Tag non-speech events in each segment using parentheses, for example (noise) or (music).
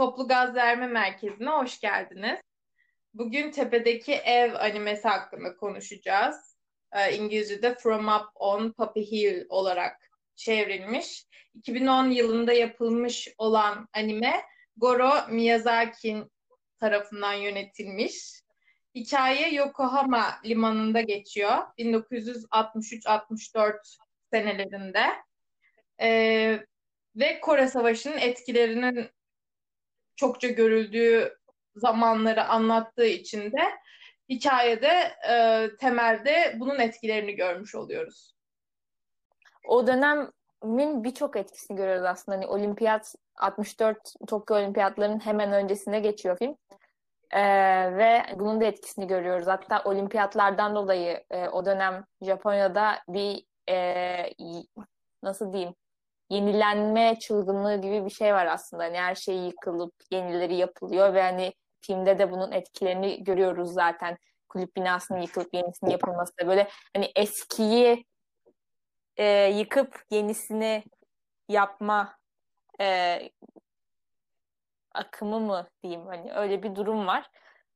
Toplu Gaz Verme Merkezi'ne hoş geldiniz. Bugün Tepedeki Ev animesi hakkında konuşacağız. Ee, İngilizce'de From Up on Poppy Hill olarak çevrilmiş. 2010 yılında yapılmış olan anime Goro Miyazaki tarafından yönetilmiş. Hikaye Yokohama limanında geçiyor. 1963-64 senelerinde. Ee, ve Kore Savaşı'nın etkilerinin çokça görüldüğü zamanları anlattığı için de hikayede e, temelde bunun etkilerini görmüş oluyoruz. O dönemin birçok etkisini görüyoruz aslında. Hani olimpiyat 64 Tokyo Olimpiyatlarının hemen öncesinde geçiyor film. Ee, ve bunun da etkisini görüyoruz. Hatta olimpiyatlardan dolayı e, o dönem Japonya'da bir e, nasıl diyeyim yenilenme çılgınlığı gibi bir şey var aslında. Hani her şey yıkılıp yenileri yapılıyor ve hani filmde de bunun etkilerini görüyoruz zaten. Kulüp binasının yıkılıp yenisinin yapılması da böyle hani eskiyi e, yıkıp yenisini yapma e, akımı mı diyeyim hani öyle bir durum var.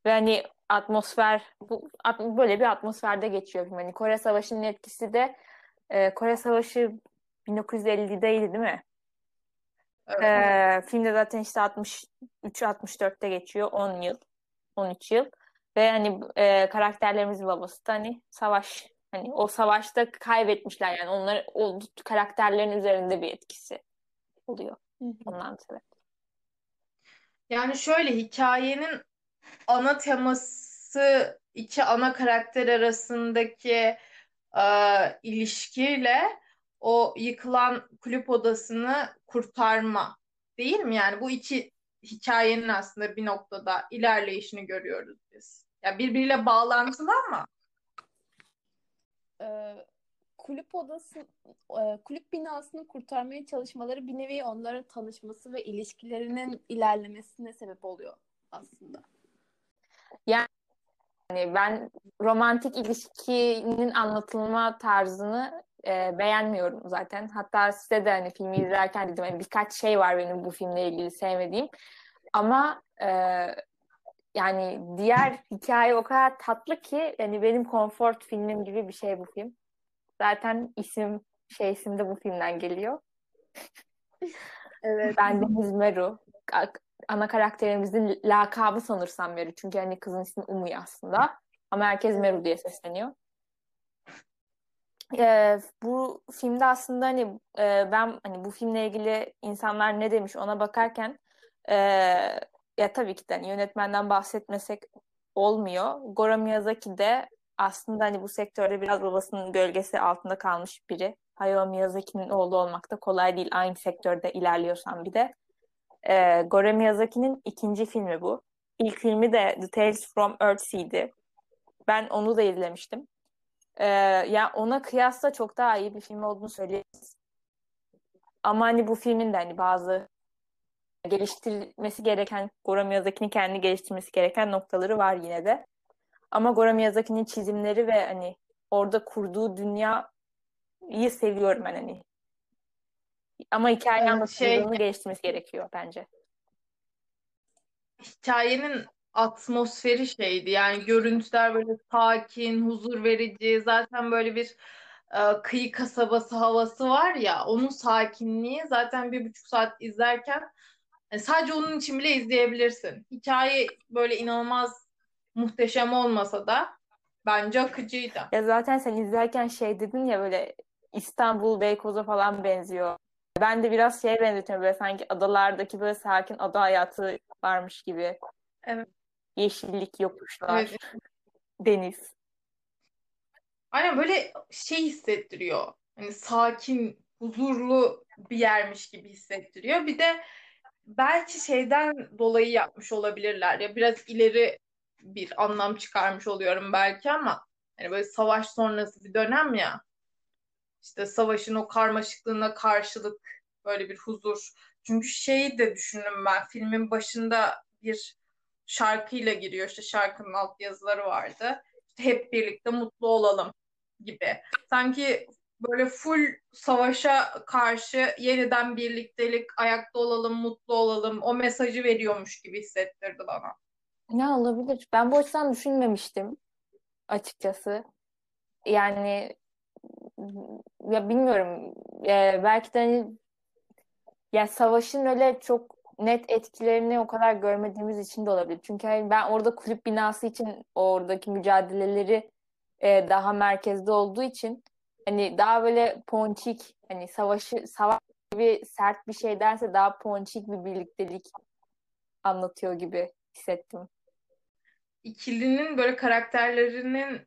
Ve hani atmosfer bu böyle bir atmosferde geçiyor. Hani Kore Savaşı'nın etkisi de e, Kore Savaşı 1950'deydi değil mi? Evet. Ee, filmde zaten işte 63-64'te geçiyor. 10 yıl. 13 yıl. Ve hani e, karakterlerimizin babası da hani savaş. Hani o savaşta kaybetmişler yani. Onlar o karakterlerin üzerinde bir etkisi oluyor. Ondan sonra. Yani şöyle hikayenin ana teması iki ana karakter arasındaki e, ilişkiyle o yıkılan kulüp odasını kurtarma değil mi? Yani bu iki hikayenin aslında bir noktada ilerleyişini görüyoruz biz. Ya yani birbiriyle bağlantılı ama ee, kulüp odası e, kulüp binasını kurtarmaya çalışmaları bir nevi onların tanışması ve ilişkilerinin ilerlemesine sebep oluyor aslında. Yani ben romantik ilişkinin anlatılma tarzını e, beğenmiyorum zaten. Hatta size de hani filmi izlerken dedim hani birkaç şey var benim bu filmle ilgili sevmediğim. Ama e, yani diğer hikaye o kadar tatlı ki yani benim konfort filmim gibi bir şey bu film. Zaten isim şey isim de bu filmden geliyor. (laughs) evet. Ben Deniz Meru. Ana karakterimizin lakabı sanırsam Meru. Çünkü hani kızın ismi Umuy aslında. Ama herkes Meru diye sesleniyor. E, bu filmde aslında hani e, ben hani bu filmle ilgili insanlar ne demiş ona bakarken e, ya tabii ki de hani yönetmenden bahsetmesek olmuyor. Goro Miyazaki de aslında hani bu sektörde biraz babasının gölgesi altında kalmış biri. Hayao Miyazaki'nin oğlu olmak da kolay değil aynı sektörde ilerliyorsan bir de. E, Goro Miyazaki'nin ikinci filmi bu. İlk filmi de The Tales from Earthsea'di. Ben onu da izlemiştim. Ee, yani ona kıyasla çok daha iyi bir film olduğunu söyleyebiliriz. Ama hani bu filmin de hani bazı geliştirilmesi gereken Goro Miyazaki'nin kendi geliştirmesi gereken noktaları var yine de. Ama Goro Miyazaki'nin çizimleri ve hani orada kurduğu dünya iyi seviyorum ben hani. Ama hikaye evet, anlatıldığını şey... geliştirmesi gerekiyor bence. Hikayenin atmosferi şeydi. Yani görüntüler böyle sakin, huzur verici. Zaten böyle bir e, kıyı kasabası havası var ya. Onun sakinliği zaten bir buçuk saat izlerken yani sadece onun için bile izleyebilirsin. Hikaye böyle inanılmaz muhteşem olmasa da bence akıcıydı. Ya zaten sen izlerken şey dedin ya böyle İstanbul, Beykoz'a falan benziyor. Ben de biraz şeye benzetiyorum böyle sanki adalardaki böyle sakin ada hayatı varmış gibi. Evet. Yeşillik, yokuşlar, evet. deniz. Aynen böyle şey hissettiriyor. Hani sakin, huzurlu bir yermiş gibi hissettiriyor. Bir de belki şeyden dolayı yapmış olabilirler ya biraz ileri bir anlam çıkarmış oluyorum belki ama hani böyle savaş sonrası bir dönem ya işte savaşın o karmaşıklığına karşılık böyle bir huzur. Çünkü şeyi de düşündüm ben filmin başında bir şarkıyla giriyor. İşte şarkının alt yazıları vardı. İşte hep birlikte mutlu olalım gibi. Sanki böyle full savaşa karşı yeniden birliktelik, ayakta olalım, mutlu olalım o mesajı veriyormuş gibi hissettirdi bana. Ne olabilir? Ben bu açıdan düşünmemiştim açıkçası. Yani ya bilmiyorum. Ee, belki de hani ya savaşın öyle çok net etkilerini o kadar görmediğimiz için de olabilir. Çünkü hani ben orada kulüp binası için oradaki mücadeleleri e, daha merkezde olduğu için hani daha böyle ponçik hani savaşı savaş gibi sert bir şey derse daha ponçik bir birliktelik anlatıyor gibi hissettim. İkilinin böyle karakterlerinin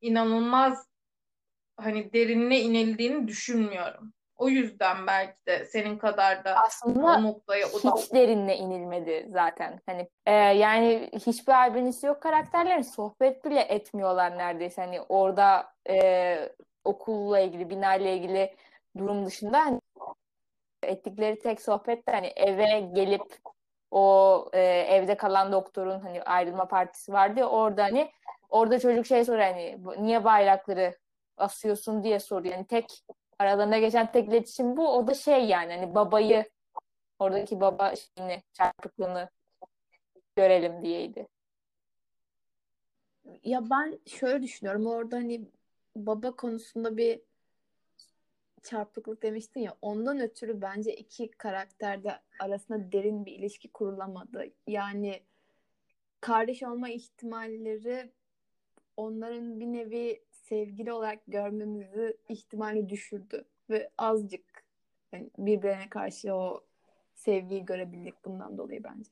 inanılmaz hani derinine inildiğini düşünmüyorum. O yüzden belki de senin kadar da Aslında o noktaya hiç odak. derinle inilmedi zaten. Hani e, yani hiçbir albenisi yok karakterlerin sohbet bile etmiyorlar neredeyse. Hani orada e, okulla ilgili, binayla ilgili durum dışında hani ettikleri tek sohbet de hani eve gelip o e, evde kalan doktorun hani ayrılma partisi vardı ya orada hani orada çocuk şey soruyor hani niye bayrakları asıyorsun diye soruyor. Yani tek aralarında geçen tek iletişim bu. O da şey yani hani babayı oradaki baba şeyini çarpıklığını görelim diyeydi. Ya ben şöyle düşünüyorum. Orada hani baba konusunda bir çarpıklık demiştin ya. Ondan ötürü bence iki karakterde arasında derin bir ilişki kurulamadı. Yani kardeş olma ihtimalleri onların bir nevi sevgili olarak görmemizi ihtimali düşürdü. Ve azıcık yani birbirine karşı o sevgiyi görebildik bundan dolayı bence.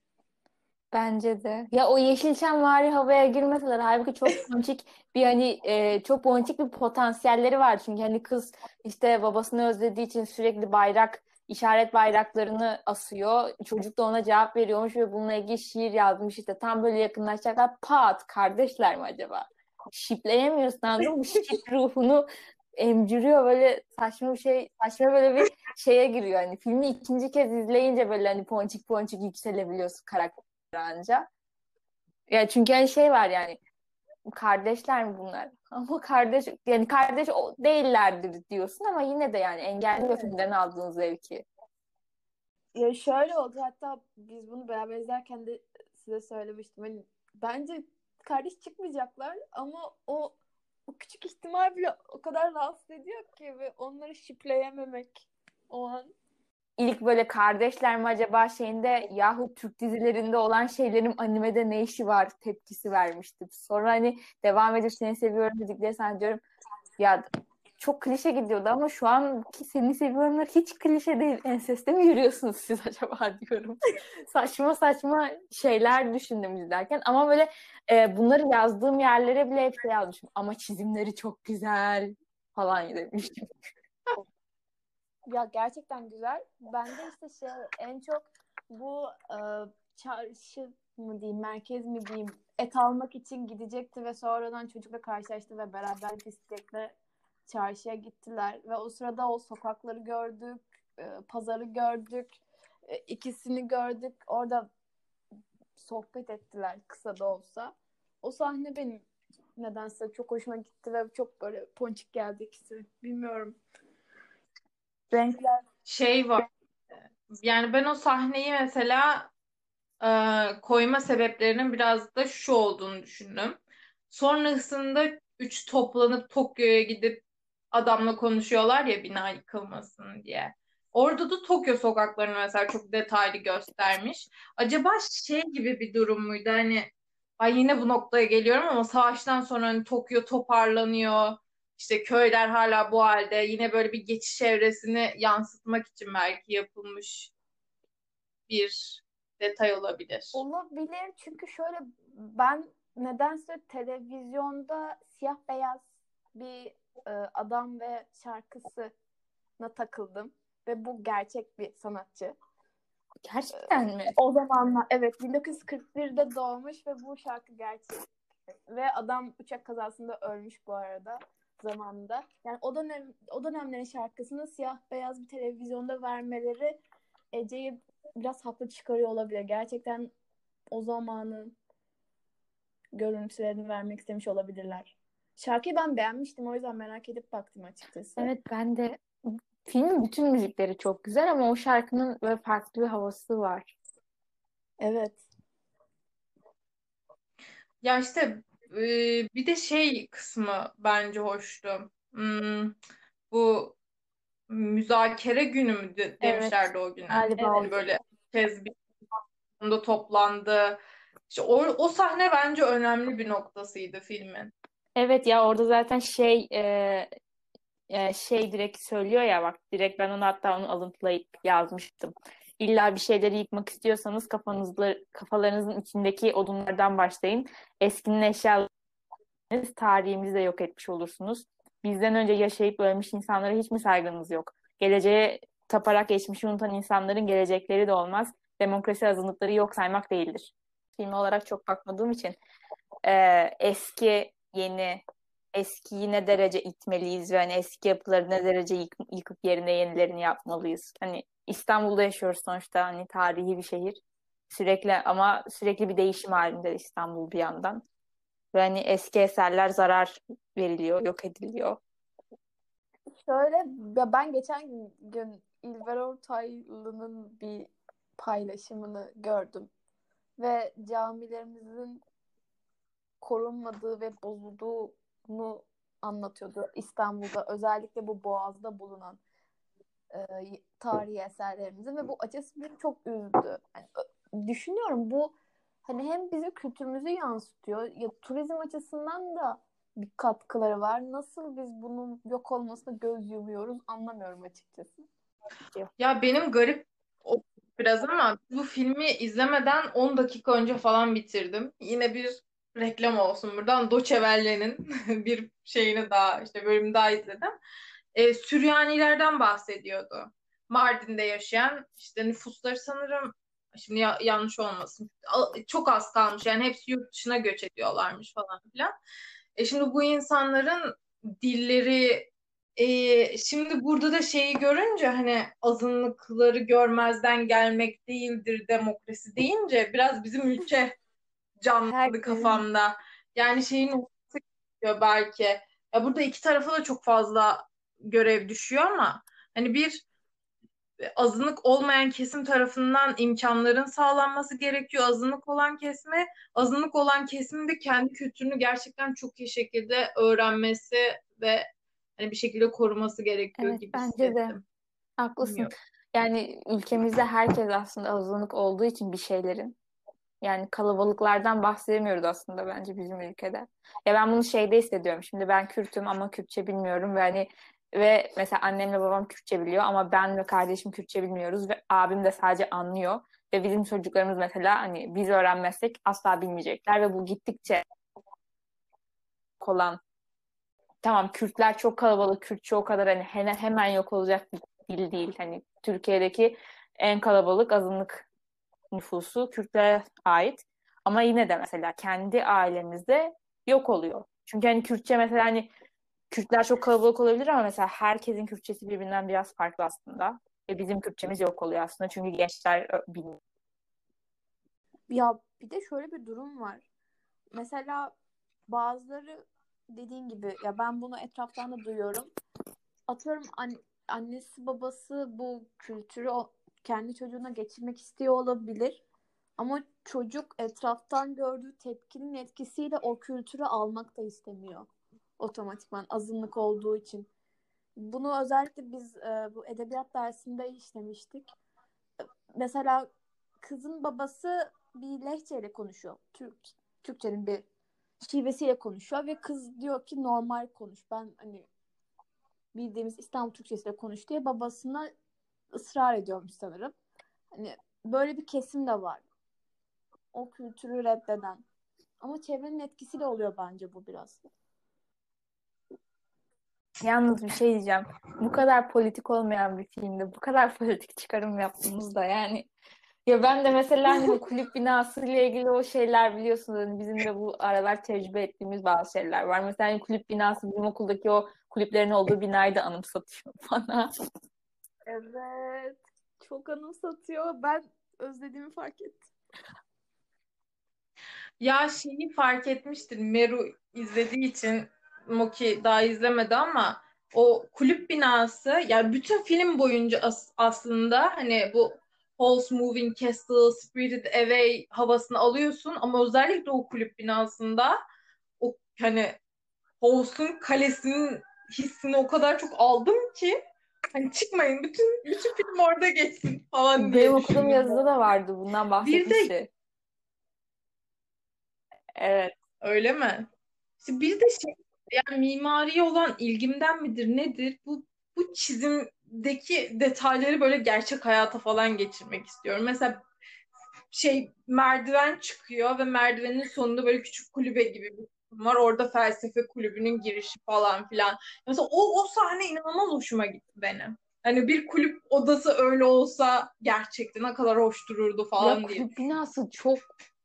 Bence de. Ya o Yeşilçam vari havaya girmeseler halbuki çok (laughs) ponçik bir hani e, çok ponçik bir potansiyelleri var. Çünkü hani kız işte babasını özlediği için sürekli bayrak işaret bayraklarını asıyor. Çocuk da ona cevap veriyormuş ve bununla ilgili şiir yazmış işte tam böyle yakınlaşacaklar. Pat kardeşler mi acaba? Şipleyemiyorsun anladın mı? (laughs) Şip ruhunu emciriyor böyle saçma bir şey saçma böyle bir şeye giriyor hani filmi ikinci kez izleyince böyle hani ponçik ponçik yükselebiliyorsun karakter anca. Ya çünkü hani şey var yani kardeşler mi bunlar? (laughs) Ama kardeş yani kardeş değillerdir diyorsun ama yine de yani engelliyor filmden aldığın zevki. Ya şöyle oldu hatta biz bunu beraber izlerken de size söylemiştim. Hani bence kardeş çıkmayacaklar ama o o küçük ihtimal bile o kadar rahatsız ediyor ki ve onları şipleyememek o an. İlk böyle kardeşler mi acaba şeyinde yahu Türk dizilerinde olan şeylerin animede ne işi var tepkisi vermiştim. Sonra hani devam edip seni seviyorum dedikleri sen diyorum ya çok klişe gidiyordu ama şu anki seni seviyorumlar hiç klişe değil. Enseste mi yürüyorsunuz siz (laughs) acaba diyorum. saçma saçma şeyler düşündüm izlerken ama böyle e, bunları yazdığım yerlere bile hep şey yazmışım. Ama çizimleri çok güzel falan demiştim. (laughs) Ya gerçekten güzel. Ben de işte şey en çok bu e, çarşı mı diyeyim, merkez mi diyeyim et almak için gidecekti ve sonradan çocukla karşılaştı ve beraber bisikletle çarşıya gittiler ve o sırada o sokakları gördük, e, pazarı gördük, e, ikisini gördük. Orada sohbet ettiler kısa da olsa. O sahne benim nedense çok hoşuma gitti ve çok böyle ponçik geldi ikisi. Bilmiyorum. Renkler Şey var. Yani ben o sahneyi mesela e, koyma sebeplerinin biraz da şu olduğunu düşündüm. Sonrasında üç toplanıp Tokyo'ya gidip adamla konuşuyorlar ya bina yıkılmasın diye. Orada da Tokyo sokaklarını mesela çok detaylı göstermiş. Acaba şey gibi bir durum muydu? Hani ay yine bu noktaya geliyorum ama savaştan sonra hani Tokyo toparlanıyor. İşte köyler hala bu halde. Yine böyle bir geçiş evresini yansıtmak için belki yapılmış bir detay olabilir. Olabilir çünkü şöyle ben nedense televizyonda siyah beyaz bir e, adam ve şarkısına takıldım ve bu gerçek bir sanatçı. Gerçekten mi? O zamanlar evet 1941'de doğmuş ve bu şarkı gerçek. Ve adam uçak kazasında ölmüş bu arada zamanında. Yani o dönem o dönemlerin şarkısını siyah beyaz bir televizyonda vermeleri Ece'yi biraz haklı çıkarıyor olabilir. Gerçekten o zamanın görüntülerini vermek istemiş olabilirler. Şarkıyı ben beğenmiştim o yüzden merak edip baktım açıkçası. Evet ben de filmin bütün müzikleri çok güzel ama o şarkının böyle farklı bir havası var. Evet. Ya işte e, bir de şey kısmı bence hoştu. Hmm, bu müzakere günü mü de- Evet. demişlerdi o güne. Galiba. Hani böyle kez bir toplandı. İşte o, o sahne bence önemli bir noktasıydı filmin. Evet ya orada zaten şey e, şey direkt söylüyor ya bak direkt ben onu hatta onu alıntılayıp yazmıştım. İlla bir şeyleri yıkmak istiyorsanız kafanızla kafalarınızın içindeki odunlardan başlayın. Eskinin eşyalarınız tarihimizi de yok etmiş olursunuz. Bizden önce yaşayıp ölmüş insanlara hiç mi saygınız yok? Geleceğe taparak geçmişi unutan insanların gelecekleri de olmaz. Demokrasi azınlıkları yok saymak değildir. Film olarak çok bakmadığım için e, eski yeni eskiyi ne derece itmeliyiz ve hani eski yapıları ne derece yık- yıkıp yerine yenilerini yapmalıyız. Hani İstanbul'da yaşıyoruz sonuçta hani tarihi bir şehir. Sürekli ama sürekli bir değişim halinde İstanbul bir yandan. Ve hani eski eserler zarar veriliyor, yok ediliyor. Şöyle ben geçen gün İlber Ortaylı'nın bir paylaşımını gördüm ve camilerimizin korunmadığı ve bozulduğunu anlatıyordu İstanbul'da özellikle bu Boğaz'da bulunan e, tarihi eserlerimizin ve bu açıkçası beni çok üzdü. Yani, düşünüyorum bu hani hem bizim kültürümüzü yansıtıyor ya turizm açısından da bir katkıları var. Nasıl biz bunun yok olmasına göz yumuyoruz anlamıyorum açıkçası. Ya benim garip biraz ama bu filmi izlemeden 10 dakika önce falan bitirdim. Yine bir reklam olsun buradan. Deutsche Welle'nin (laughs) bir şeyini daha işte bölümü daha izledim. E, Süryanilerden bahsediyordu. Mardin'de yaşayan işte nüfusları sanırım şimdi ya- yanlış olmasın. Çok az kalmış yani hepsi yurt dışına göç ediyorlarmış falan filan. E şimdi bu insanların dilleri e, şimdi burada da şeyi görünce hani azınlıkları görmezden gelmek değildir demokrasi deyince biraz bizim ülke canlandı Herkes- kafamda. Yani şeyin olması gerekiyor belki. Ya burada iki tarafa da çok fazla görev düşüyor ama hani bir azınlık olmayan kesim tarafından imkanların sağlanması gerekiyor. Azınlık olan kesime, azınlık olan kesimin de kendi kültürünü gerçekten çok iyi şekilde öğrenmesi ve hani bir şekilde koruması gerekiyor Evet, gibi bence de. hissettim. Haklısın. Bilmiyorum. Yani ülkemizde herkes aslında azınlık olduğu için bir şeylerin. Yani kalabalıklardan bahsedemiyoruz aslında bence bizim ülkede. Ya ben bunu şeyde hissediyorum. Şimdi ben Kürt'üm ama Kürtçe bilmiyorum ve hani ve mesela annemle babam Kürtçe biliyor ama ben ve kardeşim Kürtçe bilmiyoruz ve abim de sadece anlıyor. Ve bizim çocuklarımız mesela hani biz öğrenmezsek asla bilmeyecekler ve bu gittikçe olan tamam Kürtler çok kalabalık, Kürtçe o kadar hani hemen, hemen yok olacak bir dil değil. Hani Türkiye'deki en kalabalık azınlık nüfusu Kürtlere ait. Ama yine de mesela kendi ailemizde yok oluyor. Çünkü hani Kürtçe mesela hani Kürtler çok kalabalık olabilir ama mesela herkesin Kürtçesi birbirinden biraz farklı aslında. Ve bizim Kürtçemiz yok oluyor aslında. Çünkü gençler bilmiyor. Ya bir de şöyle bir durum var. Mesela bazıları dediğin gibi ya ben bunu etraftan da duyuyorum. Atıyorum an- annesi babası bu kültürü kendi çocuğuna geçirmek istiyor olabilir. Ama çocuk etraftan gördüğü tepkinin etkisiyle o kültürü almak da istemiyor. Otomatikman azınlık olduğu için. Bunu özellikle biz e, bu edebiyat dersinde işlemiştik. Mesela kızın babası bir lehçeyle konuşuyor. Türk Türkçenin bir şivesiyle konuşuyor ve kız diyor ki normal konuş. Ben hani bildiğimiz İstanbul Türkçesiyle konuş diye babasına ısrar ediyormuş sanırım. Hani böyle bir kesim de var. O kültürü reddeden. Ama çevrenin etkisiyle oluyor bence bu biraz. Yalnız bir şey diyeceğim. Bu kadar politik olmayan bir filmde bu kadar politik çıkarım yaptığımızda yani ya ben de mesela hani (laughs) kulüp binası ile ilgili o şeyler biliyorsunuz hani bizim de bu aralar tecrübe ettiğimiz bazı şeyler var. Mesela hani kulüp binası bizim okuldaki o kulüplerin olduğu binayı da anımsatıyor (laughs) bana. Evet. Çok anımsatıyor. Ben özlediğimi fark ettim. Ya şeyi fark etmiştir Meru izlediği için Moki daha izlemedi ama o kulüp binası yani bütün film boyunca as- aslında hani bu Halls Moving Castle, Spirited Away havasını alıyorsun ama özellikle o kulüp binasında o hani Halls'un kalesinin hissini o kadar çok aldım ki hani çıkmayın bütün bütün film orada geçsin falan diye Benim okuduğum yazıda da vardı bundan bahsetmişti. Evet. Öyle mi? İşte bir de şey yani mimariye olan ilgimden midir nedir? Bu bu çizimdeki detayları böyle gerçek hayata falan geçirmek istiyorum. Mesela şey merdiven çıkıyor ve merdivenin sonunda böyle küçük kulübe gibi bir var. Orada felsefe kulübünün girişi falan filan. Mesela o, o sahne inanılmaz hoşuma gitti benim. Hani bir kulüp odası öyle olsa gerçekten ne kadar hoş dururdu Ya falan diye. kulüp binası çok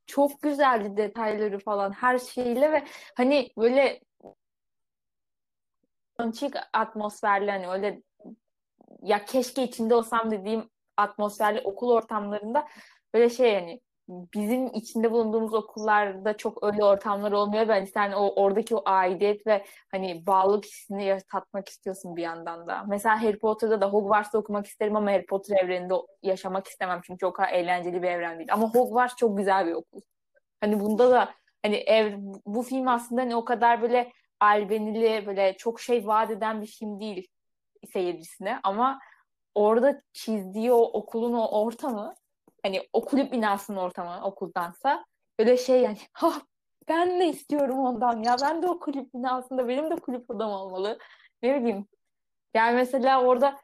çok güzeldi detayları falan her şeyle ve hani böyle antik atmosferli hani öyle ya keşke içinde olsam dediğim atmosferli okul ortamlarında böyle şey hani bizim içinde bulunduğumuz okullarda çok öyle ortamlar olmuyor. Ben sen o oradaki o aidiyet ve hani bağlılık hissini ya- tatmak istiyorsun bir yandan da. Mesela Harry Potter'da da Hogwarts'ta okumak isterim ama Harry Potter evreninde yaşamak istemem çünkü o kadar eğlenceli bir evren değil. Ama Hogwarts çok güzel bir okul. Hani bunda da hani ev bu film aslında hani o kadar böyle albenili böyle çok şey vaat eden bir film değil seyircisine ama orada çizdiği o okulun o ortamı hani o kulüp binasının ortamı okuldansa böyle şey yani (laughs) ha ben de istiyorum ondan ya ben de o kulüp binasında benim de kulüp odam olmalı. Ne bileyim. Yani mesela orada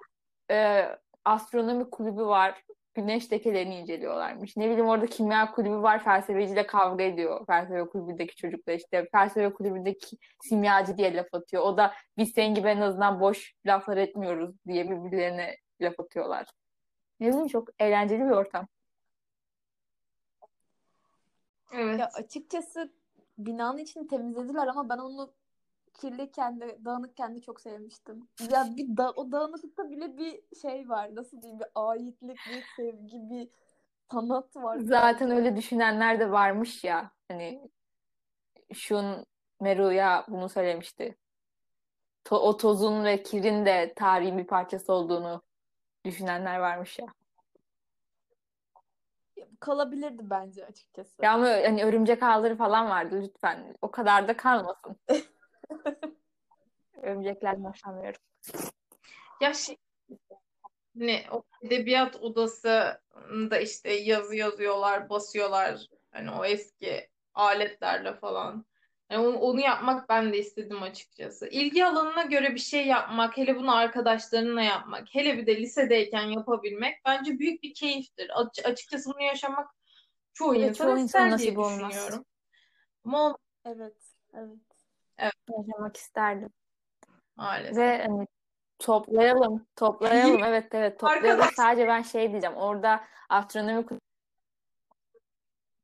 e, astronomi kulübü var güneş lekelerini inceliyorlarmış. Ne bileyim orada kimya kulübü var felsefeciyle kavga ediyor. Felsefe kulübündeki çocuklar işte felsefe kulübündeki simyacı diye laf atıyor. O da biz senin gibi en azından boş laflar etmiyoruz diye birbirlerine laf atıyorlar. Ne bileyim çok eğlenceli bir ortam Evet. Ya açıkçası binanın içini temizlediler ama ben onu kirliyken de dağınıkken de çok sevmiştim. Ya bir da o dağınıklıkta bile bir şey var. Nasıl diyeyim? Bir aitlik, bir sevgi, bir sanat var. Zaten öyle düşünenler de varmış ya. Hani Shun Meru'ya bunu söylemişti. To- o tozun ve kirin de tarihin bir parçası olduğunu düşünenler varmış ya. Kalabilirdi bence açıkçası. Ya ama hani örümcek ağları falan vardı lütfen. O kadar da kalmasın. (laughs) Örümceklerden hoşlanmıyorum. Ya şey hani o edebiyat odasında işte yazı yazıyorlar, basıyorlar. Hani o eski aletlerle falan. Yani onu, onu yapmak ben de istedim açıkçası. İlgi alanına göre bir şey yapmak, hele bunu arkadaşlarınla yapmak, hele bir de lisedeyken yapabilmek bence büyük bir keyiftir. Aç- açıkçası bunu yaşamak çoğu Evet, insan çoğu insan diye nasip olmaz. düşünüyorum. Ama Evet, evet. Yaşamak isterdim. maalesef. Ve hani toplayalım, toplayalım. (laughs) Evet evet toplayalım. Arkadaş. Sadece ben şey diyeceğim. Orada astronomi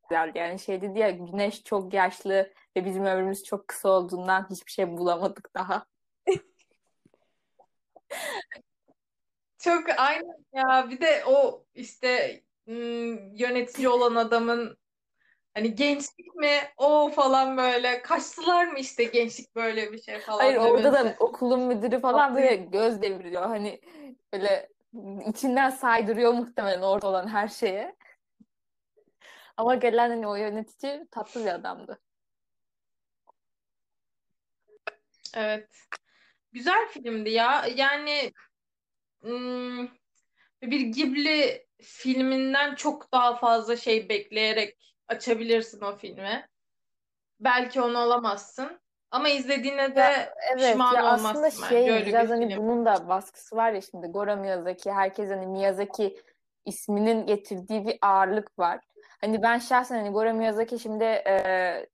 güzeldi. Yani şey dedi ya güneş çok yaşlı ve bizim ömrümüz çok kısa olduğundan hiçbir şey bulamadık daha. (laughs) Çok aynen ya. Bir de o işte ım, yönetici olan adamın hani gençlik mi o falan böyle kaçtılar mı işte gençlik böyle bir şey falan Hayır orada da okulun müdürü falan böyle göz deviriyor. Hani böyle içinden saydırıyor muhtemelen orada olan her şeye. Ama gelen hani o yönetici tatlı bir adamdı. Evet. Güzel filmdi ya. Yani ım, bir Ghibli filminden çok daha fazla şey bekleyerek açabilirsin o filmi. Belki onu alamazsın. Ama izlediğine de Evet pişman ya olmazsın aslında bence. şey Öyle biraz bir hani film. bunun da baskısı var ya şimdi Goro Miyazaki herkes hani Miyazaki isminin getirdiği bir ağırlık var. Hani ben şahsen hani Goro Miyazaki şimdi e,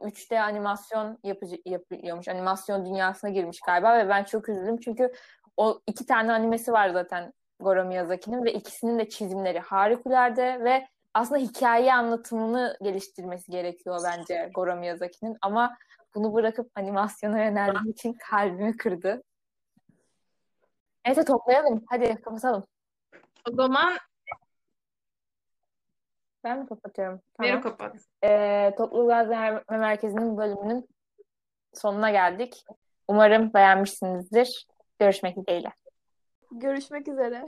3D animasyon yapıcı, yapıyormuş. Animasyon dünyasına girmiş galiba ve ben çok üzüldüm çünkü o iki tane animesi var zaten Goro Miyazaki'nin ve ikisinin de çizimleri harikulade ve aslında hikaye anlatımını geliştirmesi gerekiyor bence Goro Miyazaki'nin ama bunu bırakıp animasyona yöneldiği için kalbimi kırdı. Neyse toplayalım. Hadi kapatalım. O zaman ben mi kapatıyorum? Tamam. Vero kapat. Ee, Toplu Gazze Merkezi'nin bölümünün sonuna geldik. Umarım beğenmişsinizdir. Görüşmek dileğiyle. Görüşmek üzere.